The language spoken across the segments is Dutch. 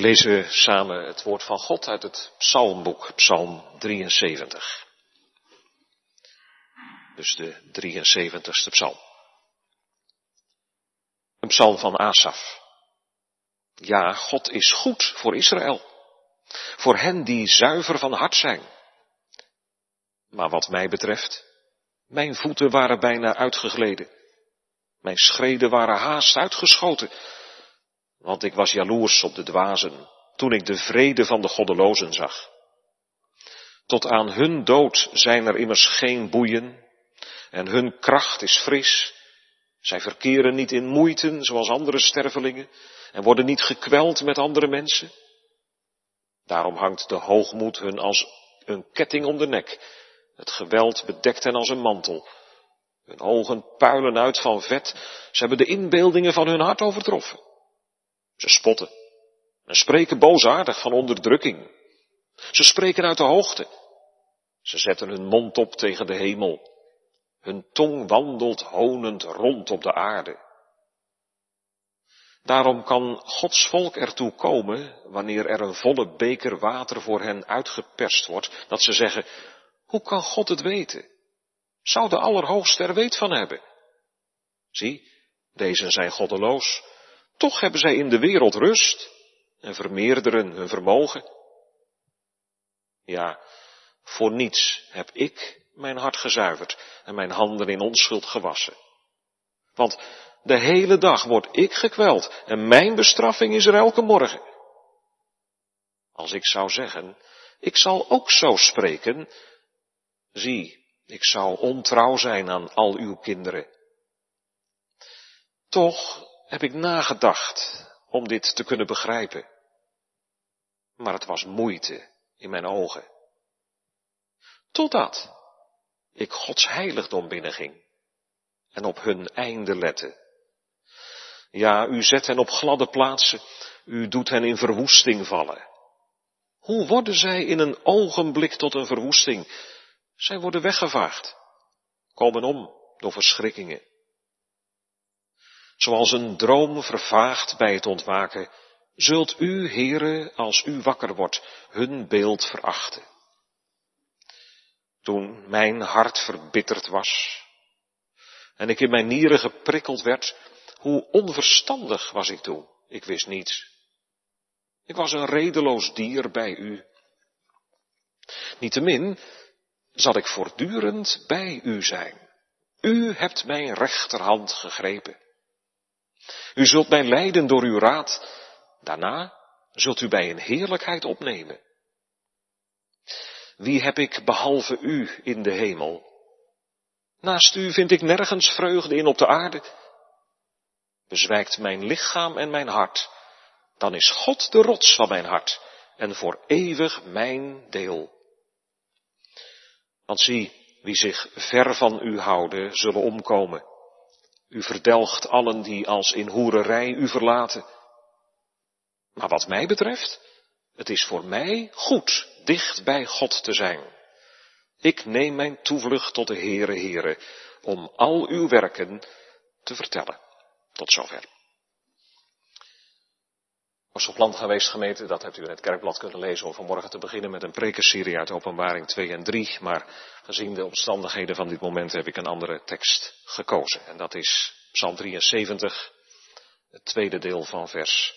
We lezen samen het woord van God uit het Psalmboek, Psalm 73. Dus de 73ste psalm. Een psalm van Asaf. Ja, God is goed voor Israël. Voor hen die zuiver van hart zijn. Maar wat mij betreft, mijn voeten waren bijna uitgegleden. Mijn schreden waren haast uitgeschoten. Want ik was jaloers op de dwazen, toen ik de vrede van de goddelozen zag. Tot aan hun dood zijn er immers geen boeien, en hun kracht is fris. Zij verkeren niet in moeiten zoals andere stervelingen, en worden niet gekweld met andere mensen. Daarom hangt de hoogmoed hun als een ketting om de nek. Het geweld bedekt hen als een mantel. Hun ogen puilen uit van vet. Ze hebben de inbeeldingen van hun hart overtroffen. Ze spotten en spreken boosaardig van onderdrukking. Ze spreken uit de hoogte. Ze zetten hun mond op tegen de hemel. Hun tong wandelt honend rond op de aarde. Daarom kan Gods volk ertoe komen, wanneer er een volle beker water voor hen uitgeperst wordt, dat ze zeggen, hoe kan God het weten? Zou de Allerhoogste er weet van hebben? Zie, deze zijn goddeloos, toch hebben zij in de wereld rust en vermeerderen hun vermogen. Ja, voor niets heb ik mijn hart gezuiverd en mijn handen in onschuld gewassen. Want de hele dag word ik gekweld en mijn bestraffing is er elke morgen. Als ik zou zeggen, ik zal ook zo spreken, zie, ik zou ontrouw zijn aan al uw kinderen. Toch heb ik nagedacht om dit te kunnen begrijpen. Maar het was moeite in mijn ogen. Totdat ik Gods heiligdom binnenging en op hun einde lette. Ja, u zet hen op gladde plaatsen, u doet hen in verwoesting vallen. Hoe worden zij in een ogenblik tot een verwoesting? Zij worden weggevaagd, komen om door verschrikkingen. Zoals een droom vervaagt bij het ontwaken, zult u, heren, als u wakker wordt, hun beeld verachten. Toen mijn hart verbitterd was en ik in mijn nieren geprikkeld werd, hoe onverstandig was ik toen. Ik wist niets. Ik was een redeloos dier bij u. Niettemin zal ik voortdurend bij u zijn. U hebt mijn rechterhand gegrepen. U zult mij leiden door uw raad. Daarna zult u mij in heerlijkheid opnemen. Wie heb ik behalve u in de hemel? Naast u vind ik nergens vreugde in op de aarde. Bezwijkt mijn lichaam en mijn hart, dan is God de rots van mijn hart en voor eeuwig mijn deel. Want zie, wie zich ver van u houden, zullen omkomen. U verdelgt allen die als in hoererij u verlaten. Maar wat mij betreft, het is voor mij goed dicht bij God te zijn. Ik neem mijn toevlucht tot de Heere Heere, om al uw werken te vertellen. Tot zover. Was op land geweest gemeente, dat hebt u in het kerkblad kunnen lezen om vanmorgen te beginnen met een prekerserie uit openbaring 2 en 3. Maar gezien de omstandigheden van dit moment heb ik een andere tekst gekozen. En dat is Psalm 73, het tweede deel van vers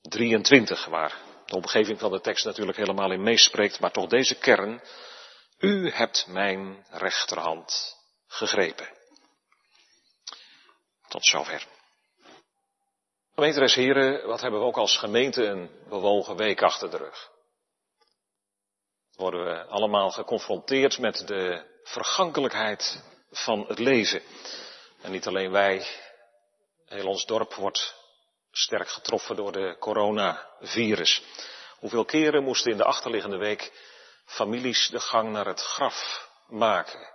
23, waar de omgeving van de tekst natuurlijk helemaal in meespreekt, maar toch deze kern. U hebt mijn rechterhand gegrepen. Tot zover. Gemeenteres heren, wat hebben we ook als gemeente een bewogen week achter de rug. Worden we allemaal geconfronteerd met de vergankelijkheid van het leven. En niet alleen wij, heel ons dorp wordt sterk getroffen door de coronavirus. Hoeveel keren moesten in de achterliggende week families de gang naar het graf maken?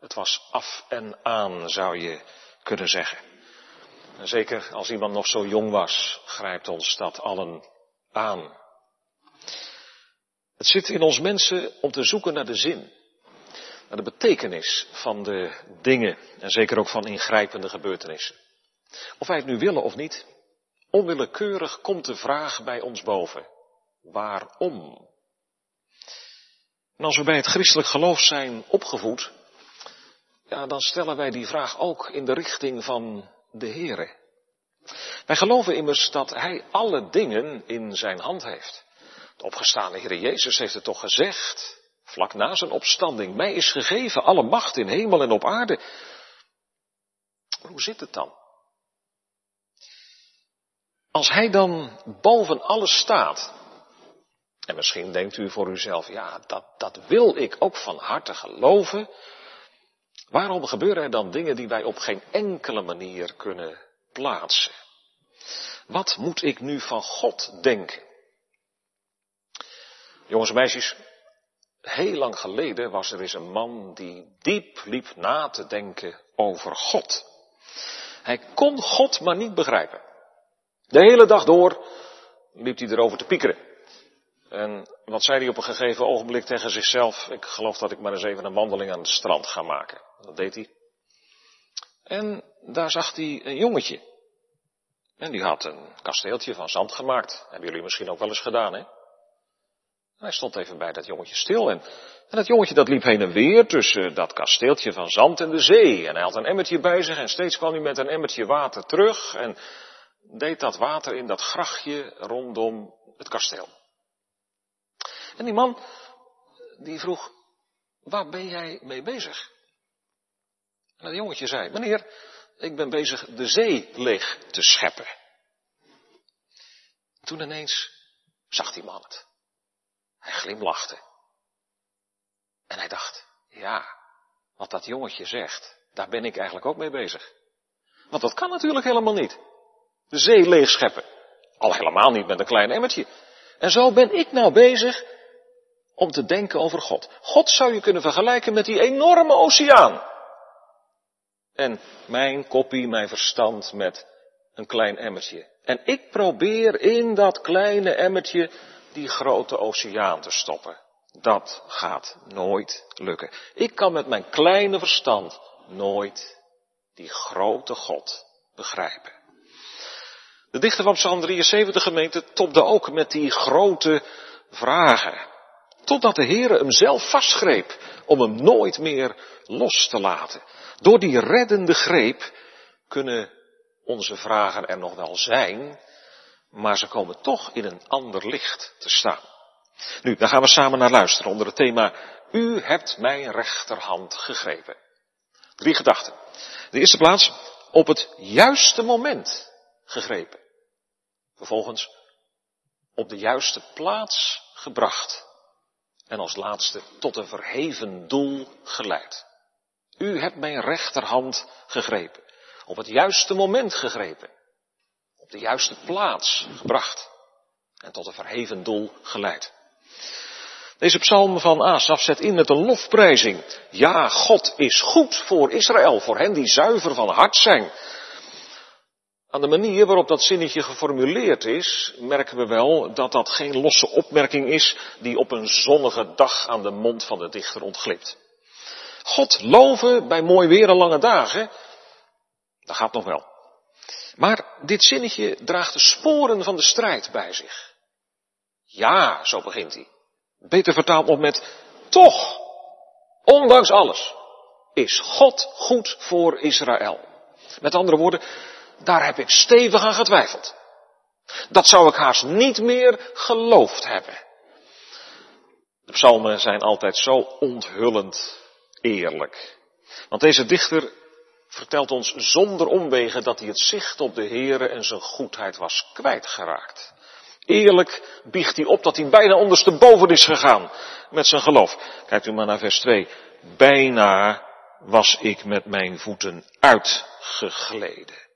Het was af en aan, zou je kunnen zeggen. Zeker als iemand nog zo jong was, grijpt ons dat allen aan. Het zit in ons mensen om te zoeken naar de zin, naar de betekenis van de dingen en zeker ook van ingrijpende gebeurtenissen. Of wij het nu willen of niet, Onwillekeurig komt de vraag bij ons boven. Waarom? En als we bij het christelijk geloof zijn opgevoed, ja, dan stellen wij die vraag ook in de richting van de Heere. Wij geloven immers dat Hij alle dingen in zijn hand heeft. De opgestaande Heer Jezus heeft het toch gezegd, vlak na zijn opstanding, mij is gegeven alle macht in hemel en op aarde. hoe zit het dan? Als Hij dan boven alles staat, en misschien denkt u voor uzelf, ja, dat, dat wil ik ook van harte geloven. Waarom gebeuren er dan dingen die wij op geen enkele manier kunnen plaatsen? Wat moet ik nu van God denken? Jongens en meisjes, heel lang geleden was er eens een man die diep liep na te denken over God. Hij kon God maar niet begrijpen. De hele dag door liep hij erover te piekeren. En wat zei hij op een gegeven ogenblik tegen zichzelf? Ik geloof dat ik maar eens even een wandeling aan het strand ga maken. Dat deed hij. En daar zag hij een jongetje. En die had een kasteeltje van zand gemaakt. Hebben jullie misschien ook wel eens gedaan, hè? hij stond even bij dat jongetje stil en, en dat jongetje dat liep heen en weer tussen dat kasteeltje van zand en de zee. En hij had een emmertje bij zich en steeds kwam hij met een emmertje water terug en deed dat water in dat grachtje rondom het kasteel. En die man, die vroeg, waar ben jij mee bezig? En dat jongetje zei, meneer, ik ben bezig de zee leeg te scheppen. Toen ineens zag die man het. Hij glimlachte. En hij dacht, ja, wat dat jongetje zegt, daar ben ik eigenlijk ook mee bezig. Want dat kan natuurlijk helemaal niet. De zee leeg scheppen. Al helemaal niet met een klein emmertje. En zo ben ik nou bezig om te denken over God. God zou je kunnen vergelijken met die enorme oceaan. En mijn koppie, mijn verstand met een klein emmertje. En ik probeer in dat kleine emmertje die grote oceaan te stoppen. Dat gaat nooit lukken. Ik kan met mijn kleine verstand nooit die grote God begrijpen. De dichter van Psalm 73 gemeente topde ook met die grote vragen. Totdat de Heere hem zelf vastgreep om hem nooit meer los te laten. Door die reddende greep kunnen onze vragen er nog wel zijn, maar ze komen toch in een ander licht te staan. Nu, daar gaan we samen naar luisteren onder het thema U hebt mijn rechterhand gegrepen. Drie gedachten. De eerste plaats, op het juiste moment gegrepen. Vervolgens, op de juiste plaats gebracht en als laatste tot een verheven doel geleid. U hebt mijn rechterhand gegrepen, op het juiste moment gegrepen, op de juiste plaats gebracht en tot een verheven doel geleid. Deze psalm van Asaf zet in met een lofprijzing. Ja, God is goed voor Israël, voor hen die zuiver van hart zijn. Aan de manier waarop dat zinnetje geformuleerd is, merken we wel dat dat geen losse opmerking is die op een zonnige dag aan de mond van de dichter ontglipt. God loven bij mooi weer en lange dagen, dat gaat nog wel. Maar dit zinnetje draagt de sporen van de strijd bij zich. Ja, zo begint hij. Beter vertaald nog met toch, ondanks alles, is God goed voor Israël. Met andere woorden, daar heb ik stevig aan getwijfeld. Dat zou ik haast niet meer geloofd hebben. De psalmen zijn altijd zo onthullend eerlijk. Want deze dichter vertelt ons zonder omwegen dat hij het zicht op de Heere en zijn goedheid was kwijtgeraakt. Eerlijk biegt hij op dat hij bijna ondersteboven is gegaan met zijn geloof. Kijkt u maar naar vers 2. Bijna was ik met mijn voeten uitgegleden.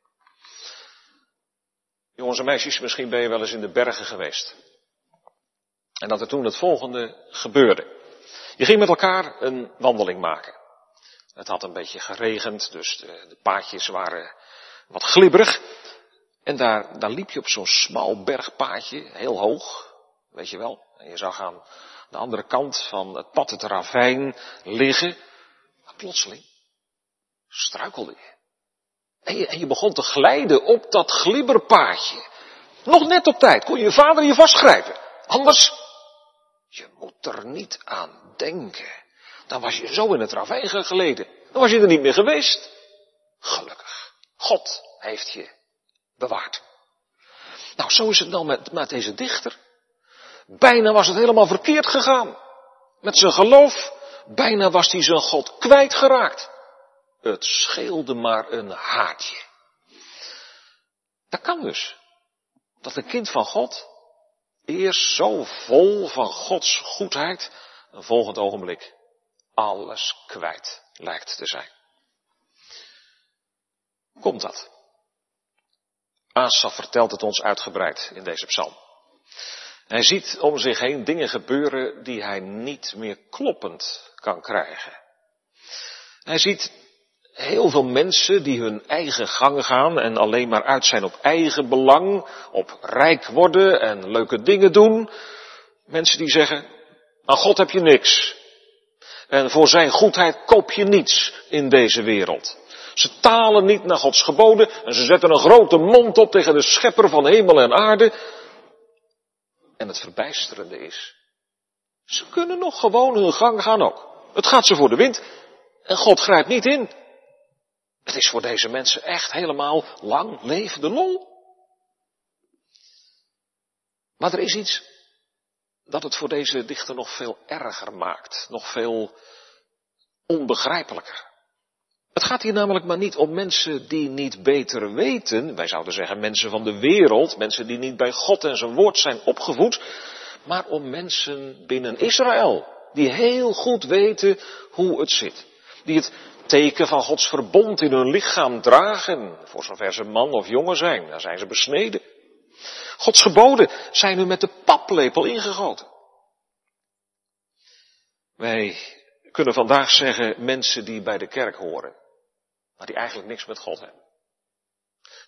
Jongens en meisjes, misschien ben je wel eens in de bergen geweest. En dat er toen het volgende gebeurde. Je ging met elkaar een wandeling maken. Het had een beetje geregend, dus de, paadjes waren wat glibberig. En daar, daar liep je op zo'n smal bergpaadje, heel hoog, weet je wel. En je zag aan de andere kant van het pad het ravijn liggen. Maar plotseling struikelde je. En je, begon te glijden op dat glibberpaadje. Nog net op tijd kon je vader je vastgrijpen. Anders, je moet er niet aan denken. Dan was je zo in het ravijn geleden. Dan was je er niet meer geweest. Gelukkig. God heeft je bewaard. Nou, zo is het dan met, met deze dichter. Bijna was het helemaal verkeerd gegaan. Met zijn geloof, bijna was hij zijn God kwijtgeraakt. Het scheelde maar een haartje. Dat kan dus. Dat een kind van God eerst zo vol van Gods goedheid, een volgend ogenblik alles kwijt lijkt te zijn. Komt dat? Asaf vertelt het ons uitgebreid in deze psalm. Hij ziet om zich heen dingen gebeuren die hij niet meer kloppend kan krijgen. Hij ziet heel veel mensen die hun eigen gang gaan en alleen maar uit zijn op eigen belang, op rijk worden en leuke dingen doen. Mensen die zeggen, aan God heb je niks. En voor zijn goedheid koop je niets in deze wereld. Ze talen niet naar Gods geboden en ze zetten een grote mond op tegen de schepper van hemel en aarde. En het verbijsterende is, ze kunnen nog gewoon hun gang gaan ook. Het gaat ze voor de wind en God grijpt niet in. Het is voor deze mensen echt helemaal lang levende lol. Maar er is iets dat het voor deze dichter nog veel erger maakt, nog veel onbegrijpelijker. Het gaat hier namelijk maar niet om mensen die niet beter weten, wij zouden zeggen mensen van de wereld, mensen die niet bij God en zijn woord zijn opgevoed, maar om mensen binnen Israël, die heel goed weten hoe het zit. Die het teken van Gods verbond in hun lichaam dragen, voor zover ze man of jongen zijn, dan zijn ze besneden. Gods geboden zijn nu met de paplepel ingegoten. Wij kunnen vandaag zeggen mensen die bij de kerk horen, maar die eigenlijk niks met God hebben.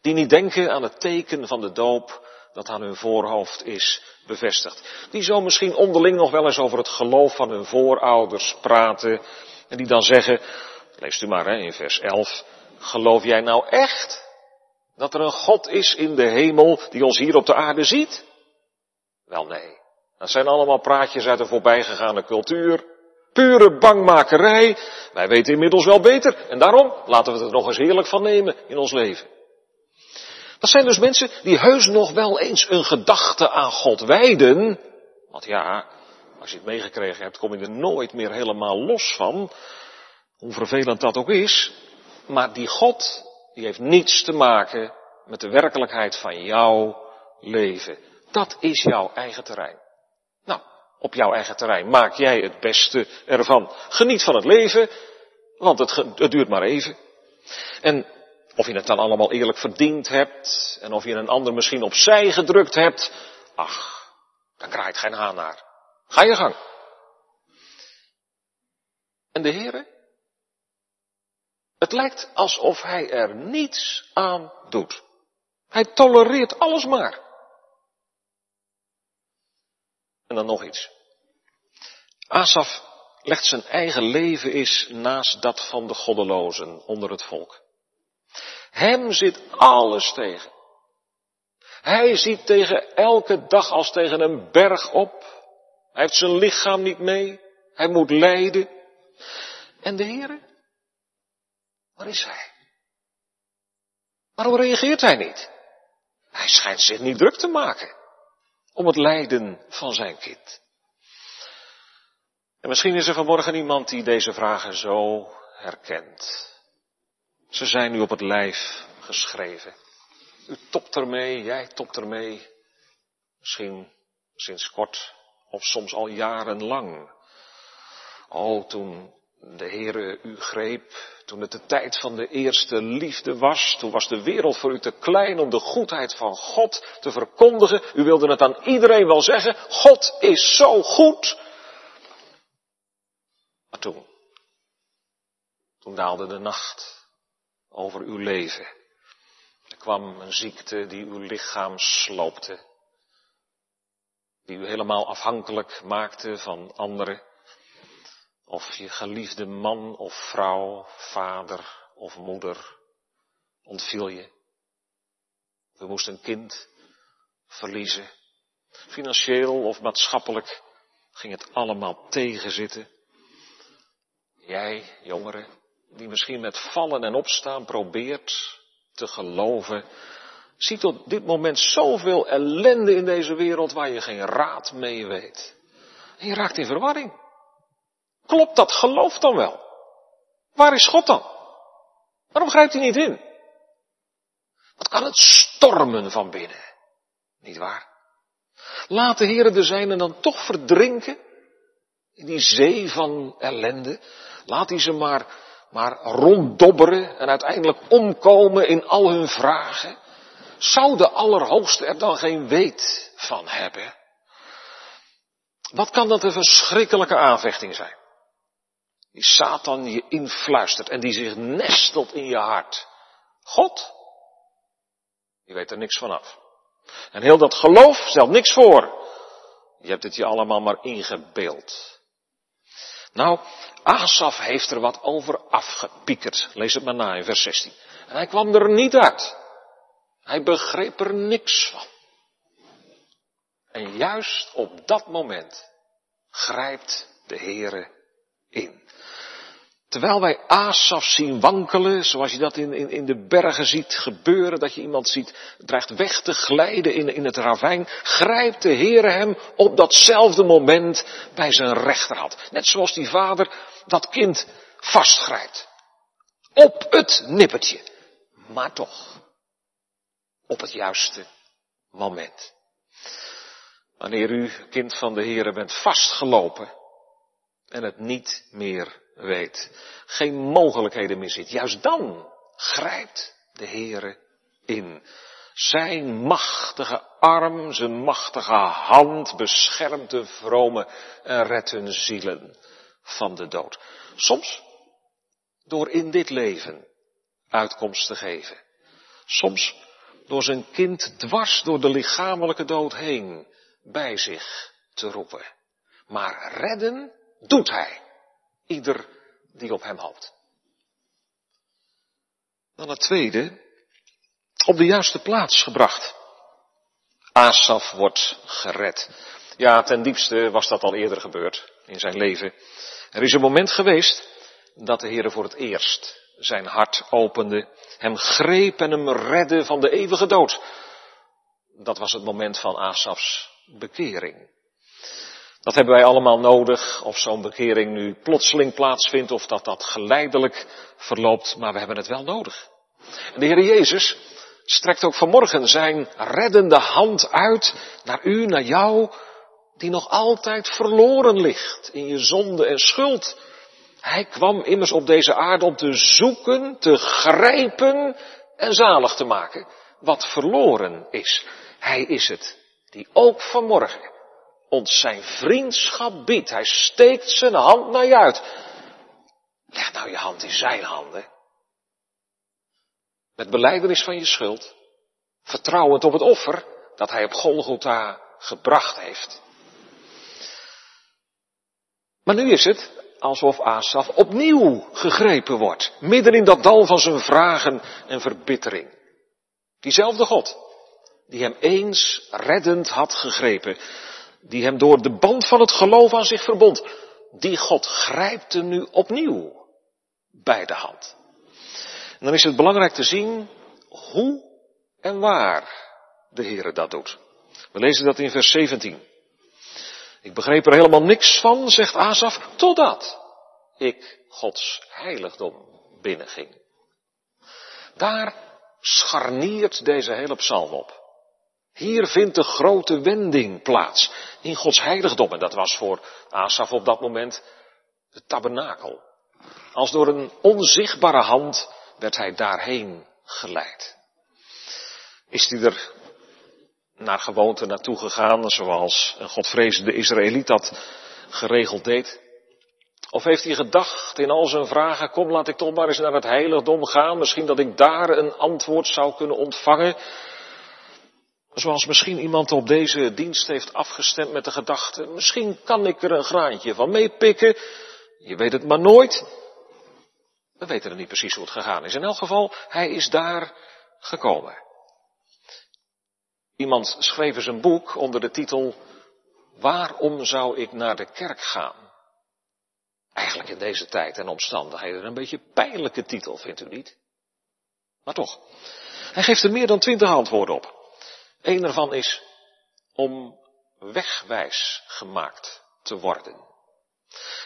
Die niet denken aan het teken van de doop dat aan hun voorhoofd is bevestigd. Die zo misschien onderling nog wel eens over het geloof van hun voorouders praten en die dan zeggen, leest u maar hè, in vers 11, geloof jij nou echt dat er een God is in de hemel die ons hier op de aarde ziet? Wel nee, dat zijn allemaal praatjes uit de voorbijgegaane cultuur. Pure bangmakerij. Wij weten inmiddels wel beter. En daarom laten we het er nog eens heerlijk van nemen in ons leven. Dat zijn dus mensen die heus nog wel eens een gedachte aan God wijden. Want ja, als je het meegekregen hebt, kom je er nooit meer helemaal los van. Hoe vervelend dat ook is. Maar die God, die heeft niets te maken met de werkelijkheid van jouw leven. Dat is jouw eigen terrein. Nou, op jouw eigen terrein maak jij het beste ervan. Geniet van het leven, want het, het duurt maar even. En of je het dan allemaal eerlijk verdiend hebt, en of je een ander misschien opzij gedrukt hebt, ach, daar kraait geen haan naar. Ga je gang. En de Heere? Het lijkt alsof hij er niets aan doet. Hij tolereert alles maar. En dan nog iets. Asaf legt zijn eigen leven eens naast dat van de goddelozen onder het volk. Hem zit alles tegen. Hij ziet tegen elke dag als tegen een berg op. Hij heeft zijn lichaam niet mee. Hij moet lijden. En de Heere? Waar is hij? Waarom reageert hij niet? Hij schijnt zich niet druk te maken om het lijden van zijn kind. En misschien is er vanmorgen iemand die deze vragen zo herkent. Ze zijn nu op het lijf geschreven. U topt ermee, jij topt ermee. Misschien sinds kort of soms al jarenlang. Oh, toen de Heere u greep, toen het de tijd van de eerste liefde was, toen was de wereld voor u te klein om de goedheid van God te verkondigen. U wilde het aan iedereen wel zeggen, God is zo goed. Maar toen, toen daalde de nacht over uw leven. Er kwam een ziekte die uw lichaam sloopte, die u helemaal afhankelijk maakte van anderen. Of je geliefde man of vrouw, vader of moeder ontviel je. We moesten een kind verliezen. Financieel of maatschappelijk ging het allemaal tegenzitten. Jij, jongeren, die misschien met vallen en opstaan probeert te geloven, ziet op dit moment zoveel ellende in deze wereld waar je geen raad mee weet. En je raakt in verwarring. Klopt dat geloof dan wel? Waar is God dan? Waarom grijpt hij niet in? Wat kan het stormen van binnen? Niet waar? Laat de Heer de zijnen dan toch verdrinken in die zee van ellende. Laat hij ze maar, maar ronddobberen en uiteindelijk omkomen in al hun vragen. Zou de Allerhoogste er dan geen weet van hebben? Wat kan dat een verschrikkelijke aanvechting zijn? Die Satan je influistert en die zich nestelt in je hart. God? Je weet er niks van af. En heel dat geloof stelt niks voor. Je hebt het je allemaal maar ingebeeld. Nou, Asaf heeft er wat over afgepiekerd. Lees het maar na in vers 16. En hij kwam er niet uit. Hij begreep er niks van. En juist op dat moment grijpt de Heere in. Terwijl wij Asaf zien wankelen, zoals je dat in, in, in de bergen ziet gebeuren, dat je iemand ziet, dreigt weg te glijden in, in het ravijn, grijpt de Heer hem op datzelfde moment bij zijn rechterhand. Net zoals die vader dat kind vastgrijpt. Op het nippertje. Maar toch. Op het juiste moment. Wanneer u, kind van de Heer, bent vastgelopen en het niet meer weet, geen mogelijkheden meer ziet, juist dan grijpt de Heere in. Zijn machtige arm, zijn machtige hand beschermt de vrome en redt hun zielen van de dood. Soms door in dit leven uitkomst te geven. Soms door zijn kind dwars door de lichamelijke dood heen bij zich te roepen. Maar redden doet hij ieder die op hem hoopt. Dan het tweede, op de juiste plaats gebracht. Asaf wordt gered. Ja, ten diepste was dat al eerder gebeurd in zijn leven. Er is een moment geweest dat de Heer voor het eerst zijn hart opende, hem greep en hem redde van de eeuwige dood. Dat was het moment van Asafs bekering. Dat hebben wij allemaal nodig, of zo'n bekering nu plotseling plaatsvindt, of dat dat geleidelijk verloopt, maar we hebben het wel nodig. En de Heer Jezus strekt ook vanmorgen zijn reddende hand uit naar u, naar jou, die nog altijd verloren ligt in je zonde en schuld. Hij kwam immers op deze aarde om te zoeken, te grijpen en zalig te maken wat verloren is. Hij is het die ook vanmorgen ons zijn vriendschap biedt. Hij steekt zijn hand naar je uit. Leg nou je hand in zijn handen. Met beleidenis van je schuld. Vertrouwend op het offer dat hij op Golgotha gebracht heeft. Maar nu is het alsof Asaf opnieuw gegrepen wordt. Midden in dat dal van zijn vragen en verbittering. Diezelfde God, die hem eens reddend had gegrepen, die hem door de band van het geloof aan zich verbond, die God grijpt hem nu opnieuw bij de hand. En dan is het belangrijk te zien hoe en waar de Heere dat doet. We lezen dat in vers 17. Ik begreep er helemaal niks van, zegt Asaf, totdat ik Gods heiligdom binnenging. Daar scharniert deze hele psalm op. Hier vindt de grote wending plaats in Gods heiligdom. En dat was voor Asaf op dat moment het tabernakel. Als door een onzichtbare hand werd hij daarheen geleid. Is hij er naar gewoonte naartoe gegaan, zoals een godvrezende Israëliet dat geregeld deed? Of heeft hij gedacht in al zijn vragen, kom laat ik toch maar eens naar het heiligdom gaan, misschien dat ik daar een antwoord zou kunnen ontvangen? Zoals misschien iemand op deze dienst heeft afgestemd met de gedachte, misschien kan ik er een graantje van meepikken. Je weet het maar nooit. We weten er niet precies hoe het gegaan is. In elk geval, hij is daar gekomen. Iemand schreef eens een boek onder de titel Waarom zou ik naar de kerk gaan? Eigenlijk in deze tijd en omstandigheden een beetje pijnlijke titel, vindt u niet? Maar toch, hij geeft er meer dan twintig antwoorden op. Een ervan is om wegwijs gemaakt te worden.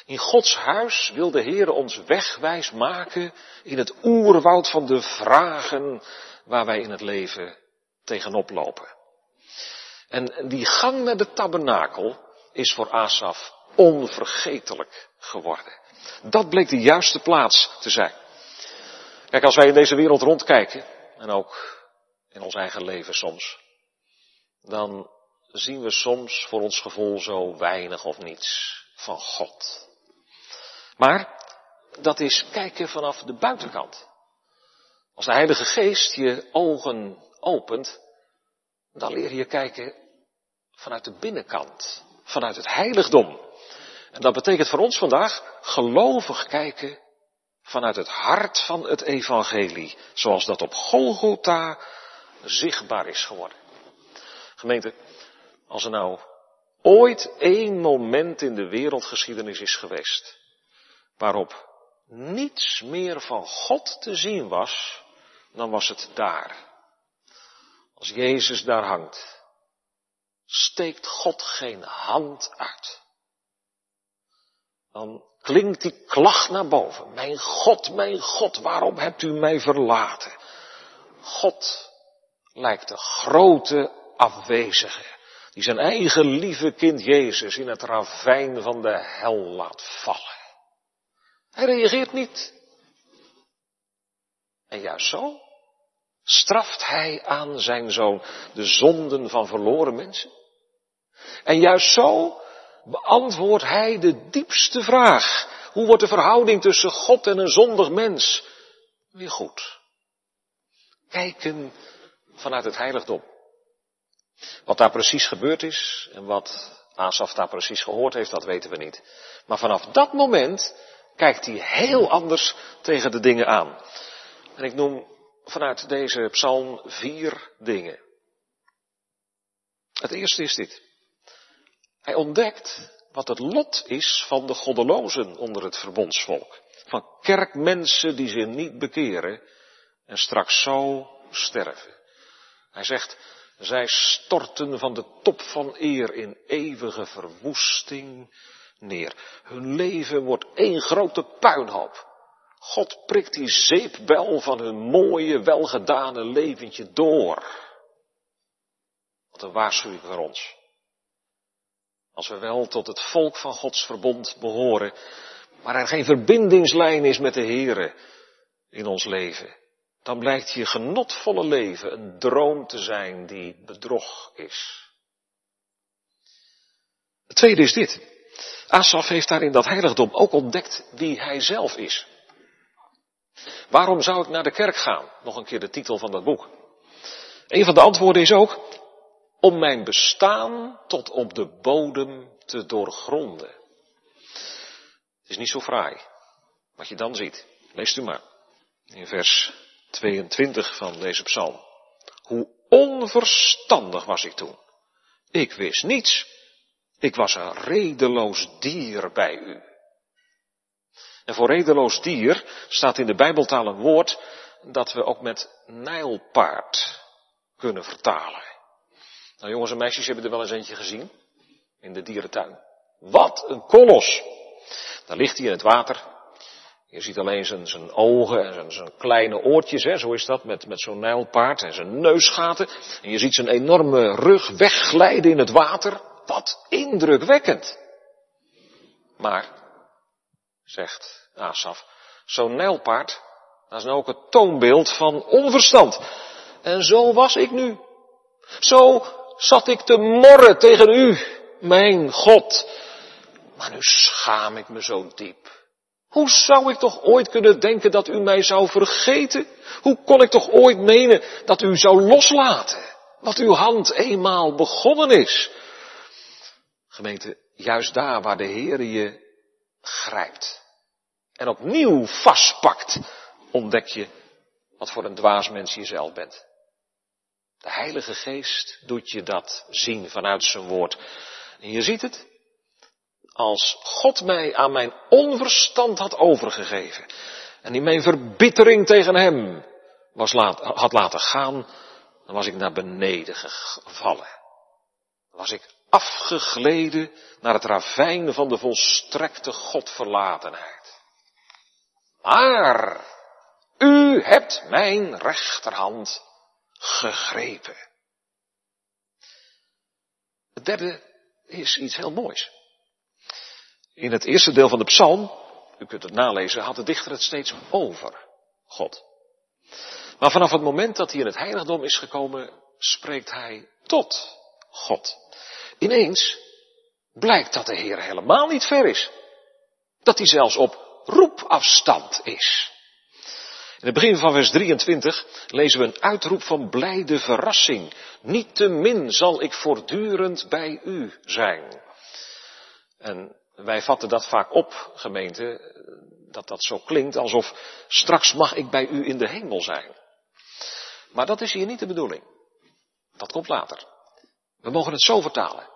In Gods huis wil de Heer ons wegwijs maken in het oerwoud van de vragen waar wij in het leven tegenop lopen. En die gang naar de tabernakel is voor Asaf onvergetelijk geworden. Dat bleek de juiste plaats te zijn. Kijk, als wij in deze wereld rondkijken, en ook in ons eigen leven soms, dan zien we soms voor ons gevoel zo weinig of niets van God. Maar dat is kijken vanaf de buitenkant. Als de Heilige Geest je ogen opent, dan leer je kijken vanuit de binnenkant, vanuit het heiligdom. En dat betekent voor ons vandaag gelovig kijken vanuit het hart van het evangelie, zoals dat op Golgotha zichtbaar is geworden. Gemeente, als er nou ooit één moment in de wereldgeschiedenis is geweest waarop niets meer van God te zien was, dan was het daar. Als Jezus daar hangt, steekt God geen hand uit. Dan klinkt die klacht naar boven. Mijn God, mijn God, waarom hebt u mij verlaten? God lijkt de grote afwezige, die zijn eigen lieve kind Jezus in het ravijn van de hel laat vallen. Hij reageert niet. En juist zo straft hij aan zijn zoon de zonden van verloren mensen. En juist zo beantwoordt hij de diepste vraag. Hoe wordt de verhouding tussen God en een zondig mens weer goed? Kijken vanuit het heiligdom. Wat daar precies gebeurd is en wat Asaf daar precies gehoord heeft, dat weten we niet. Maar vanaf dat moment kijkt hij heel anders tegen de dingen aan. En ik noem vanuit deze psalm vier dingen. Het eerste is dit. Hij ontdekt wat het lot is van de goddelozen onder het verbondsvolk. Van kerkmensen die zich niet bekeren en straks zo sterven. Hij zegt, zij storten van de top van eer in eeuwige verwoesting neer. Hun leven wordt één grote puinhoop. God prikt die zeepbel van hun mooie, welgedane leventje door. Wat een waarschuwing voor ons. Als we wel tot het volk van Gods verbond behoren, maar er geen verbindingslijn is met de Here in ons leven, dan blijkt je genotvolle leven een droom te zijn die bedrog is. Het tweede is dit. Asaf heeft daar in dat heiligdom ook ontdekt wie hij zelf is. Waarom zou ik naar de kerk gaan? Nog een keer de titel van dat boek. Een van de antwoorden is ook om mijn bestaan tot op de bodem te doorgronden. Het is niet zo fraai wat je dan ziet. Leest u maar in vers 22 van deze psalm. Hoe onverstandig was ik toen. Ik wist niets. Ik was een redeloos dier bij u. En voor redeloos dier staat in de Bijbeltaal een woord dat we ook met nijlpaard kunnen vertalen. Nou jongens en meisjes hebben er wel eens eentje gezien. In de dierentuin. Wat een kolos. Daar ligt hij in het water. Je ziet alleen zijn, zijn ogen en zijn, zijn kleine oortjes, hè, zo is dat, met, met zo'n nijlpaard en zijn neusgaten. En je ziet zijn enorme rug wegglijden in het water. Wat indrukwekkend. Maar, zegt Asaf, zo'n nijlpaard, dat is nou ook het toonbeeld van onverstand. En zo was ik nu. Zo zat ik te morren tegen u, mijn God. Maar nu schaam ik me zo diep. Hoe zou ik toch ooit kunnen denken dat u mij zou vergeten? Hoe kon ik toch ooit menen dat u zou loslaten? Wat uw hand eenmaal begonnen is. Gemeente, juist daar waar de Heer je grijpt en opnieuw vastpakt, ontdek je wat voor een dwaas mens je zelf bent. De Heilige Geest doet je dat zien vanuit zijn woord. En je ziet het. Als God mij aan mijn onverstand had overgegeven en in mijn verbittering tegen hem was laat, had laten gaan, dan was ik naar beneden gevallen. Dan was ik afgegleden naar het ravijn van de volstrekte Godverlatenheid. Maar u hebt mijn rechterhand gegrepen. Het derde is iets heel moois. In het eerste deel van de psalm, u kunt het nalezen, had de dichter het steeds over God. Maar vanaf het moment dat hij in het heiligdom is gekomen, spreekt hij tot God. Ineens blijkt dat de Heer helemaal niet ver is. Dat hij zelfs op roepafstand is. In het begin van vers 23 lezen we een uitroep van blijde verrassing. Niet te min zal ik voortdurend bij u zijn. En wij vatten dat vaak op, gemeente, dat dat zo klinkt alsof straks mag ik bij u in de hemel zijn. Maar dat is hier niet de bedoeling. Dat komt later. We mogen het zo vertalen.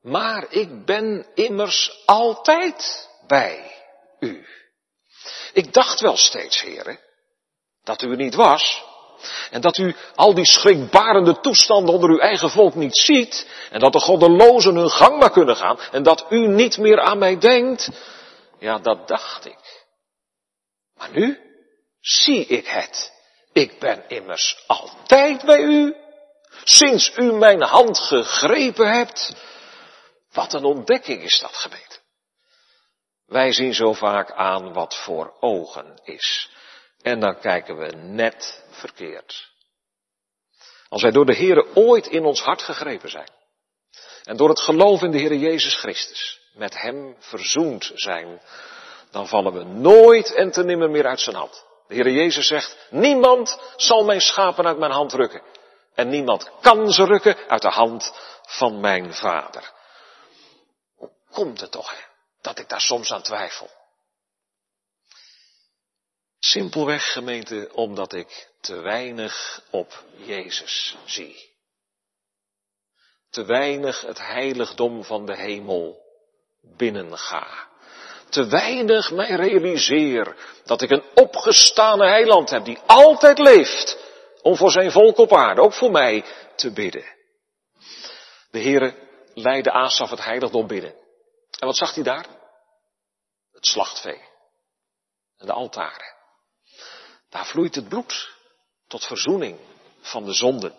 Maar ik ben immers altijd bij u. Ik dacht wel steeds, heren, dat u er niet was. En dat u al die schrikbarende toestanden onder uw eigen volk niet ziet. En dat de goddelozen hun gang maar kunnen gaan. En dat u niet meer aan mij denkt. Ja, dat dacht ik. Maar nu zie ik het. Ik ben immers altijd bij u. Sinds u mijn hand gegrepen hebt. Wat een ontdekking is dat gebed. Wij zien zo vaak aan wat voor ogen is. En dan kijken we net verkeerd. Als wij door de Heere ooit in ons hart gegrepen zijn. En door het geloof in de Heere Jezus Christus met Hem verzoend zijn. Dan vallen we nooit en te nimmer meer uit zijn hand. De Heere Jezus zegt, niemand zal mijn schapen uit mijn hand rukken. En niemand kan ze rukken uit de hand van mijn vader. Hoe komt het toch, hè, dat ik daar soms aan twijfel? Simpelweg, gemeente, omdat ik te weinig op Jezus zie. Te weinig het heiligdom van de hemel binnenga. Te weinig mij realiseer dat ik een opgestane heiland heb die altijd leeft om voor zijn volk op aarde, ook voor mij, te bidden. De Heere leidde Asaf het heiligdom binnen. En wat zag hij daar? Het slachtvee. En de altaren. Daar vloeit het bloed tot verzoening van de zonden.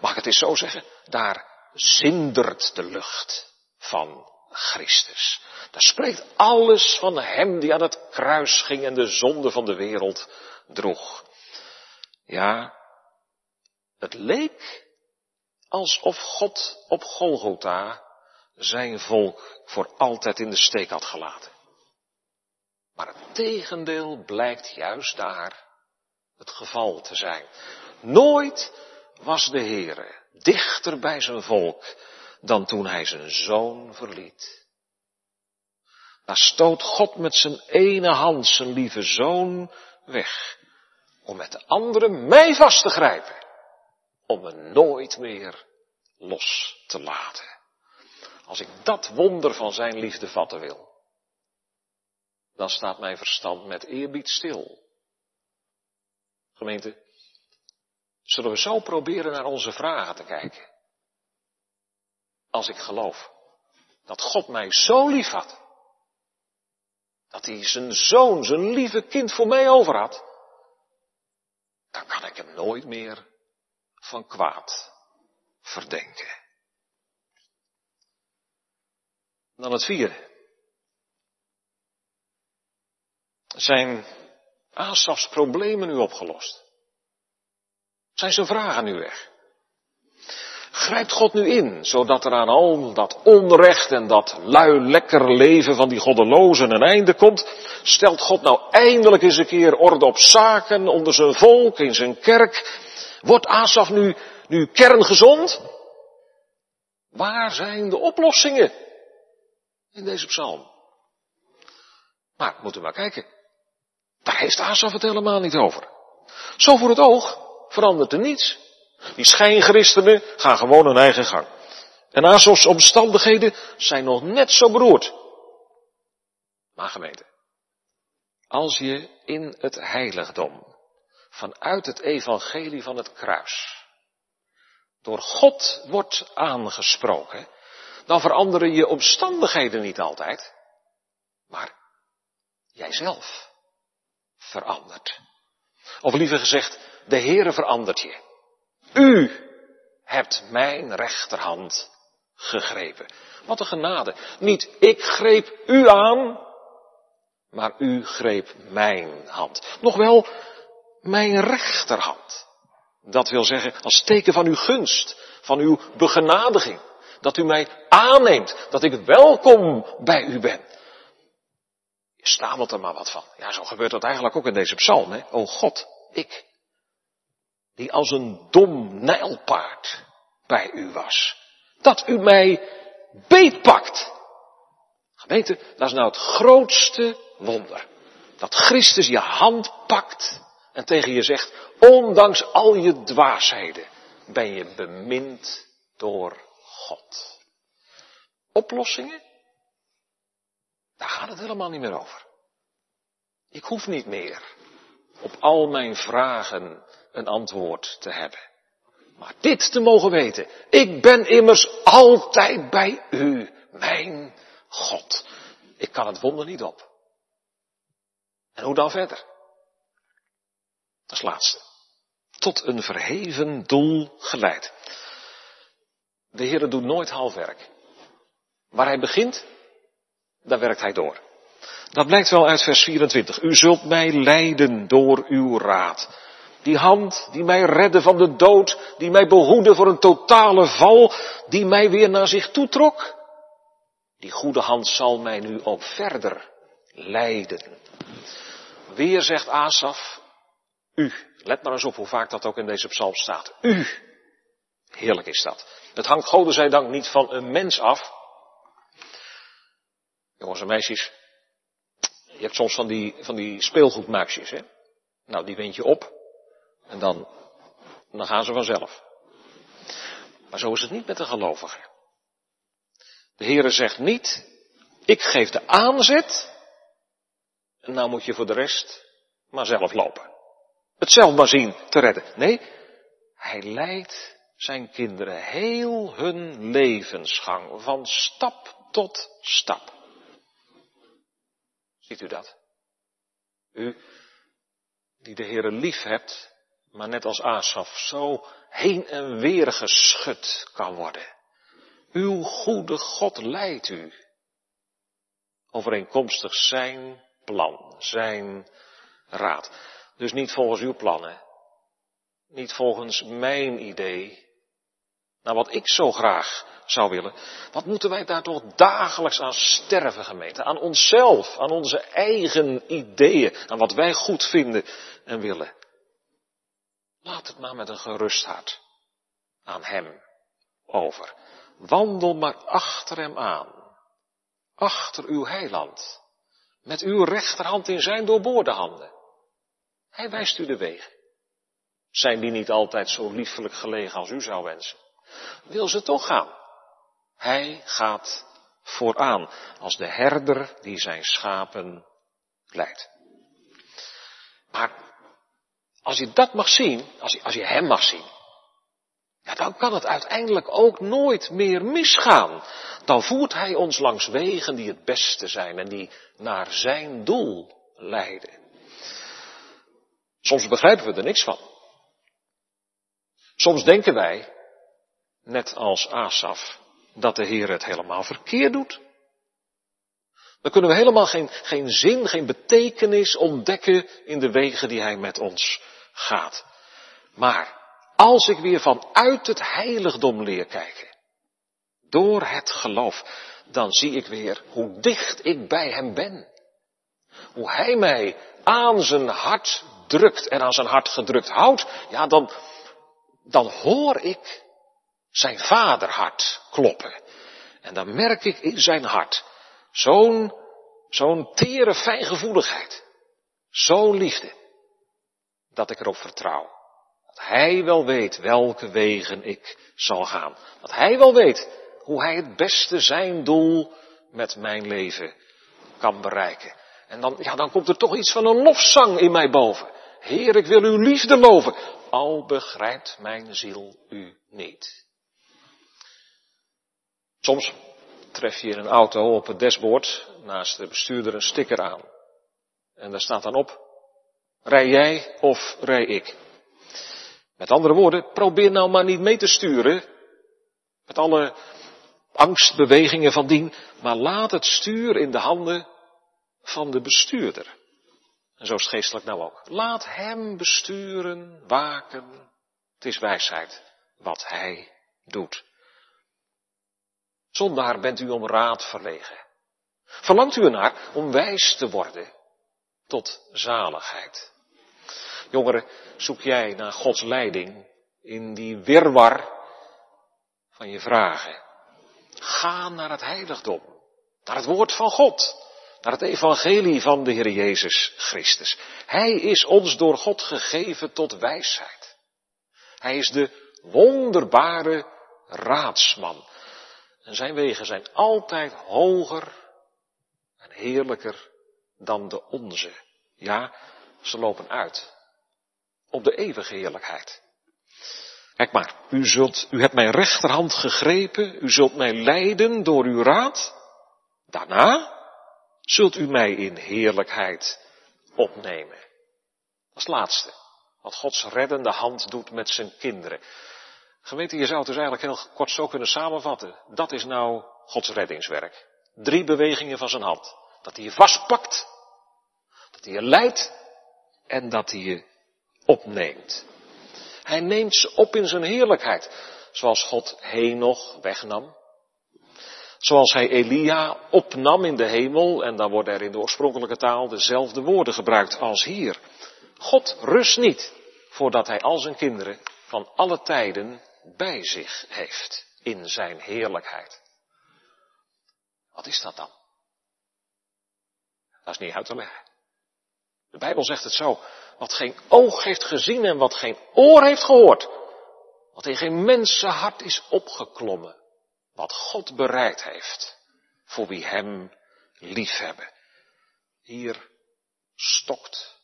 Mag ik het eens zo zeggen? Daar zindert de lucht van Christus. Daar spreekt alles van hem die aan het kruis ging en de zonde van de wereld droeg. Ja, het leek alsof God op Golgotha zijn volk voor altijd in de steek had gelaten. Maar het tegendeel blijkt juist daar het geval te zijn. Nooit was de Heere dichter bij zijn volk dan toen hij zijn zoon verliet. Daar stoot God met zijn ene hand zijn lieve zoon weg, om met de andere mij vast te grijpen, om me nooit meer los te laten. Als ik dat wonder van zijn liefde vatten wil, dan staat mijn verstand met eerbied stil Gemeente, zullen we zo proberen naar onze vragen te kijken? Als ik geloof dat God mij zo lief had, dat hij zijn zoon, zijn lieve kind voor mij over had, dan kan ik hem nooit meer van kwaad verdenken. Dan het vierde. Zijn Asafs problemen nu opgelost? Zijn zijn vragen nu weg? Grijpt God nu in, zodat er aan al dat onrecht en dat lui lekker leven van die goddelozen een einde komt? Stelt God nou eindelijk eens een keer orde op zaken onder zijn volk, in zijn kerk? Wordt Asaf nu, nu kerngezond? Waar zijn de oplossingen in deze psalm? Maar moeten we maar kijken. Daar heeft Asaf het helemaal niet over. Zo voor het oog verandert er niets. Die schijnchristenen gaan gewoon hun eigen gang. En Azovs omstandigheden zijn nog net zo beroerd. Maar gemeente, als je in het heiligdom, vanuit het evangelie van het kruis, door God wordt aangesproken, dan veranderen je omstandigheden niet altijd, maar jijzelf verandert. Of liever gezegd, de Heere verandert je. U hebt mijn rechterhand gegrepen. Wat een genade. Niet ik greep u aan, maar u greep mijn hand. Nog wel mijn rechterhand. Dat wil zeggen, als teken van uw gunst, van uw begenadiging. Dat u mij aanneemt, dat ik welkom bij u ben. Je er maar wat van. Ja, zo gebeurt dat eigenlijk ook in deze psalm. Hè? O God, ik, die als een dom nijlpaard bij u was. Dat u mij beetpakt. Gemeente, dat is nou het grootste wonder. Dat Christus je hand pakt en tegen je zegt, ondanks al je dwaasheden ben je bemind door God. Oplossingen? Daar gaat het helemaal niet meer over. Ik hoef niet meer op al mijn vragen een antwoord te hebben. Maar dit te mogen weten. Ik ben immers altijd bij u, mijn God. Ik kan het wonder niet op. En hoe dan verder? Als laatste. Tot een verheven doel geleid. De Heer doet nooit halfwerk. Waar hij begint, daar werkt hij door. Dat blijkt wel uit vers 24. U zult mij leiden door uw raad. Die hand die mij redde van de dood, die mij behoede voor een totale val, die mij weer naar zich toetrok. Die goede hand zal mij nu ook verder leiden. Weer zegt Asaf, u. Let maar eens op hoe vaak dat ook in deze psalm staat. U. Heerlijk is dat. Het hangt dank niet van een mens af. Jongens en meisjes, je hebt soms van die, van die speelgoedmuisjes, hè? Nou, die wind je op en dan, dan gaan ze vanzelf. Maar zo is het niet met de gelovigen. De Heere zegt niet, ik geef de aanzet en nou moet je voor de rest maar zelf lopen. Het zelf maar zien te redden. Nee, hij leidt zijn kinderen heel hun levensgang van stap tot stap. Ziet u dat? U die de Heere lief hebt, maar net als Asaf zo heen en weer geschud kan worden. Uw goede God leidt u. Overeenkomstig zijn plan, zijn raad. Dus niet volgens uw plannen. Niet volgens mijn idee. Nou, wat ik zo graag zou willen. Wat moeten wij daar toch dagelijks aan sterven, gemeente? Aan onszelf, aan onze eigen ideeën, aan wat wij goed vinden en willen. Laat het maar met een gerust hart aan Hem over. Wandel maar achter Hem aan. Achter uw heiland. Met uw rechterhand in zijn doorboorde handen. Hij wijst u de weg. Zijn die niet altijd zo liefelijk gelegen als u zou wensen? Wil ze toch gaan? Hij gaat vooraan als de herder die zijn schapen leidt. Maar als je dat mag zien, als je, als hem mag zien, dan kan het uiteindelijk ook nooit meer misgaan. Dan voert hij ons langs wegen die het beste zijn en die naar zijn doel leiden. Soms begrijpen we er niks van. Soms denken wij, net als Asaf, dat de Heer het helemaal verkeerd doet. Dan kunnen we helemaal geen, geen zin, geen betekenis ontdekken in de wegen die Hij met ons gaat. Maar als ik weer vanuit het heiligdom leer kijken, door het geloof, dan zie ik weer hoe dicht ik bij Hem ben. Hoe Hij mij aan zijn hart drukt en aan zijn hart gedrukt houdt, ja, dan, dan hoor ik zijn vaderhart kloppen. En dan merk ik in zijn hart zo'n, zo'n tere fijngevoeligheid. Zo'n liefde. Dat ik erop vertrouw. Dat hij wel weet welke wegen ik zal gaan. Dat hij wel weet hoe hij het beste zijn doel met mijn leven kan bereiken. En dan, ja, dan komt er toch iets van een lofzang in mij boven. Heer, ik wil uw liefde loven, al begrijpt mijn ziel u niet. Soms tref je in een auto op het dashboard naast de bestuurder een sticker aan. En daar staat dan op, rij jij of rij ik? Met andere woorden, probeer nou maar niet mee te sturen met alle angstbewegingen van dien, maar laat het stuur in de handen van de bestuurder. En zo is geestelijk nou ook. Laat hem besturen, waken. Het is wijsheid wat hij doet. Zondaar bent u om raad verlegen. Verlangt u ernaar om wijs te worden tot zaligheid. Jongeren, zoek jij naar Gods leiding in die wirwar van je vragen. Ga naar het heiligdom, naar het woord van God, naar het evangelie van de Heer Jezus Christus. Hij is ons door God gegeven tot wijsheid. Hij is de wonderbare raadsman. En zijn wegen zijn altijd hoger en heerlijker dan de onze. Ja, ze lopen uit op de eeuwige heerlijkheid. Kijk maar, u, zult, u hebt mijn rechterhand gegrepen, u zult mij leiden door uw raad. Daarna zult u mij in heerlijkheid opnemen. Het laatste. Wat Gods reddende hand doet met zijn kinderen. Gemeente, je zou het dus eigenlijk heel kort zo kunnen samenvatten. Dat is nou Gods reddingswerk. Drie bewegingen van zijn hand. Dat hij je vastpakt, dat hij je leidt en dat hij je opneemt. Hij neemt ze op in zijn heerlijkheid, zoals God Henoch wegnam. Zoals hij Elia opnam in de hemel, en dan worden er in de oorspronkelijke taal dezelfde woorden gebruikt als hier. God rust niet voordat hij al zijn kinderen van alle tijden bij zich heeft in zijn heerlijkheid. Wat is dat dan? Dat is niet uit te leggen. De Bijbel zegt het zo, wat geen oog heeft gezien en wat geen oor heeft gehoord, wat in geen mensenhart is opgeklommen, wat God bereid heeft voor wie Hem liefhebben. Hier stokt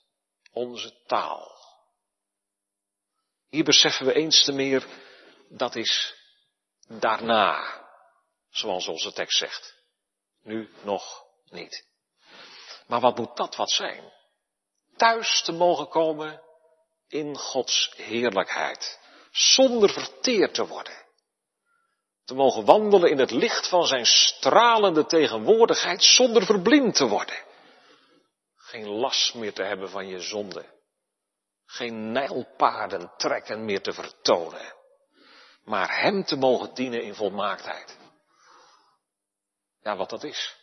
onze taal. Hier beseffen we eens te meer dat is daarna, zoals onze tekst zegt. Nu nog niet. Maar wat moet dat wat zijn? Thuis te mogen komen in Gods heerlijkheid, zonder verteerd te worden. Te mogen wandelen in het licht van zijn stralende tegenwoordigheid zonder verblind te worden. Geen last meer te hebben van je zonde. Geen nijlpaarden trekken meer te vertonen maar Hem te mogen dienen in volmaaktheid. Ja, wat dat is.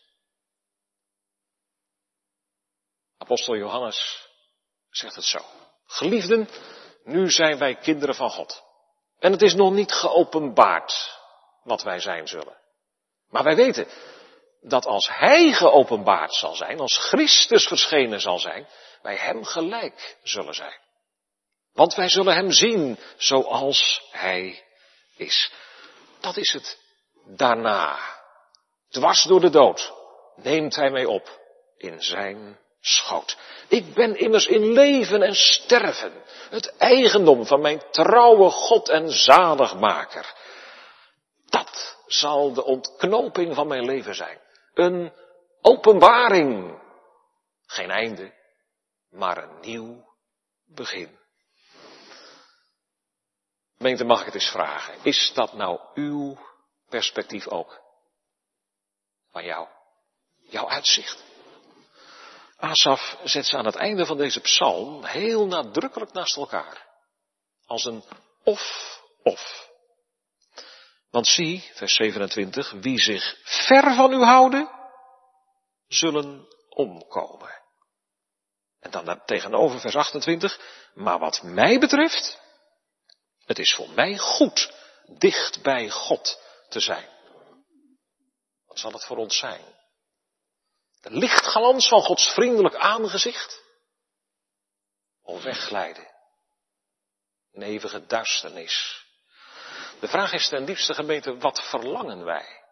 Apostel Johannes zegt het zo. Geliefden, nu zijn wij kinderen van God. En het is nog niet geopenbaard wat wij zijn zullen. Maar wij weten dat als Hij geopenbaard zal zijn, als Christus verschenen zal zijn, wij Hem gelijk zullen zijn. Want wij zullen Hem zien zoals Hij is. Dat is het daarna. Dwars door de dood neemt hij mij op in zijn schoot. Ik ben immers in leven en sterven het eigendom van mijn trouwe God en zaligmaker. Dat zal de ontknoping van mijn leven zijn. Een openbaring. Geen einde, maar een nieuw begin. Gemeente, mag ik het eens vragen. Is dat nou uw perspectief ook? Van jou? Jouw uitzicht? Asaf zet ze aan het einde van deze psalm heel nadrukkelijk naast elkaar. Als een of-of. Want zie, vers 27, wie zich ver van u houden, zullen omkomen. En dan tegenover vers 28, maar wat mij betreft, het is voor mij goed dicht bij God te zijn. Wat zal het voor ons zijn? De lichtglans van Gods vriendelijk aangezicht? Of wegglijden Een eeuwige duisternis. De vraag is ten diepste gemeente, wat verlangen wij?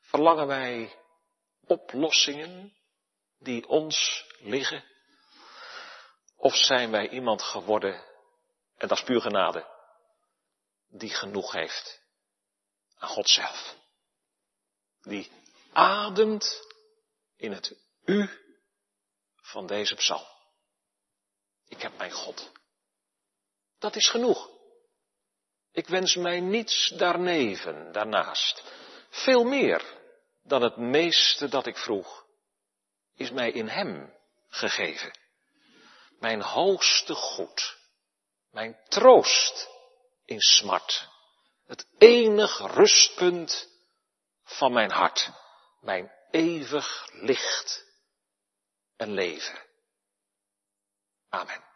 Verlangen wij oplossingen die ons liggen? Of zijn wij iemand geworden, en dat is puur genade, die genoeg heeft aan God zelf? Die ademt in het u van deze psalm. Ik heb mijn God. Dat is genoeg. Ik wens mij niets daarneven, daarnaast. Veel meer dan het meeste dat ik vroeg, is mij in Hem gegeven. Mijn hoogste goed, mijn troost in smart, het enig rustpunt van mijn hart, mijn eeuwig licht en leven. Amen.